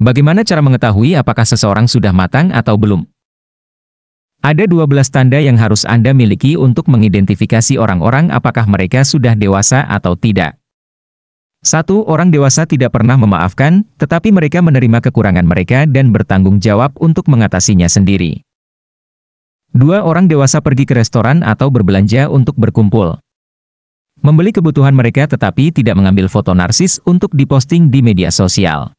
Bagaimana cara mengetahui apakah seseorang sudah matang atau belum? Ada 12 tanda yang harus Anda miliki untuk mengidentifikasi orang-orang apakah mereka sudah dewasa atau tidak. Satu orang dewasa tidak pernah memaafkan, tetapi mereka menerima kekurangan mereka dan bertanggung jawab untuk mengatasinya sendiri. Dua orang dewasa pergi ke restoran atau berbelanja untuk berkumpul. Membeli kebutuhan mereka tetapi tidak mengambil foto narsis untuk diposting di media sosial.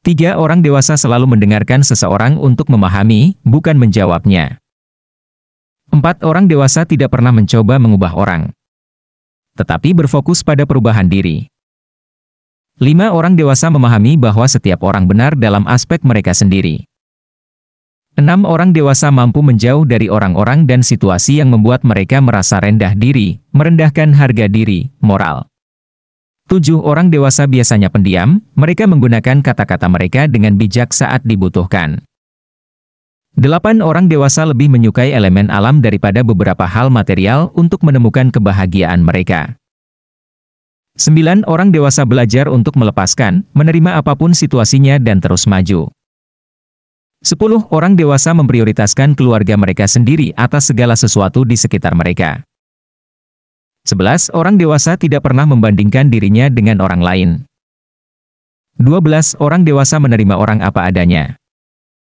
Tiga orang dewasa selalu mendengarkan seseorang untuk memahami, bukan menjawabnya. Empat orang dewasa tidak pernah mencoba mengubah orang. Tetapi berfokus pada perubahan diri. Lima orang dewasa memahami bahwa setiap orang benar dalam aspek mereka sendiri. Enam orang dewasa mampu menjauh dari orang-orang dan situasi yang membuat mereka merasa rendah diri, merendahkan harga diri, moral. Tujuh orang dewasa biasanya pendiam, mereka menggunakan kata-kata mereka dengan bijak saat dibutuhkan. Delapan orang dewasa lebih menyukai elemen alam daripada beberapa hal material untuk menemukan kebahagiaan mereka. Sembilan orang dewasa belajar untuk melepaskan, menerima apa pun situasinya dan terus maju. Sepuluh orang dewasa memprioritaskan keluarga mereka sendiri atas segala sesuatu di sekitar mereka. 11 orang dewasa tidak pernah membandingkan dirinya dengan orang lain. 12 orang dewasa menerima orang apa adanya.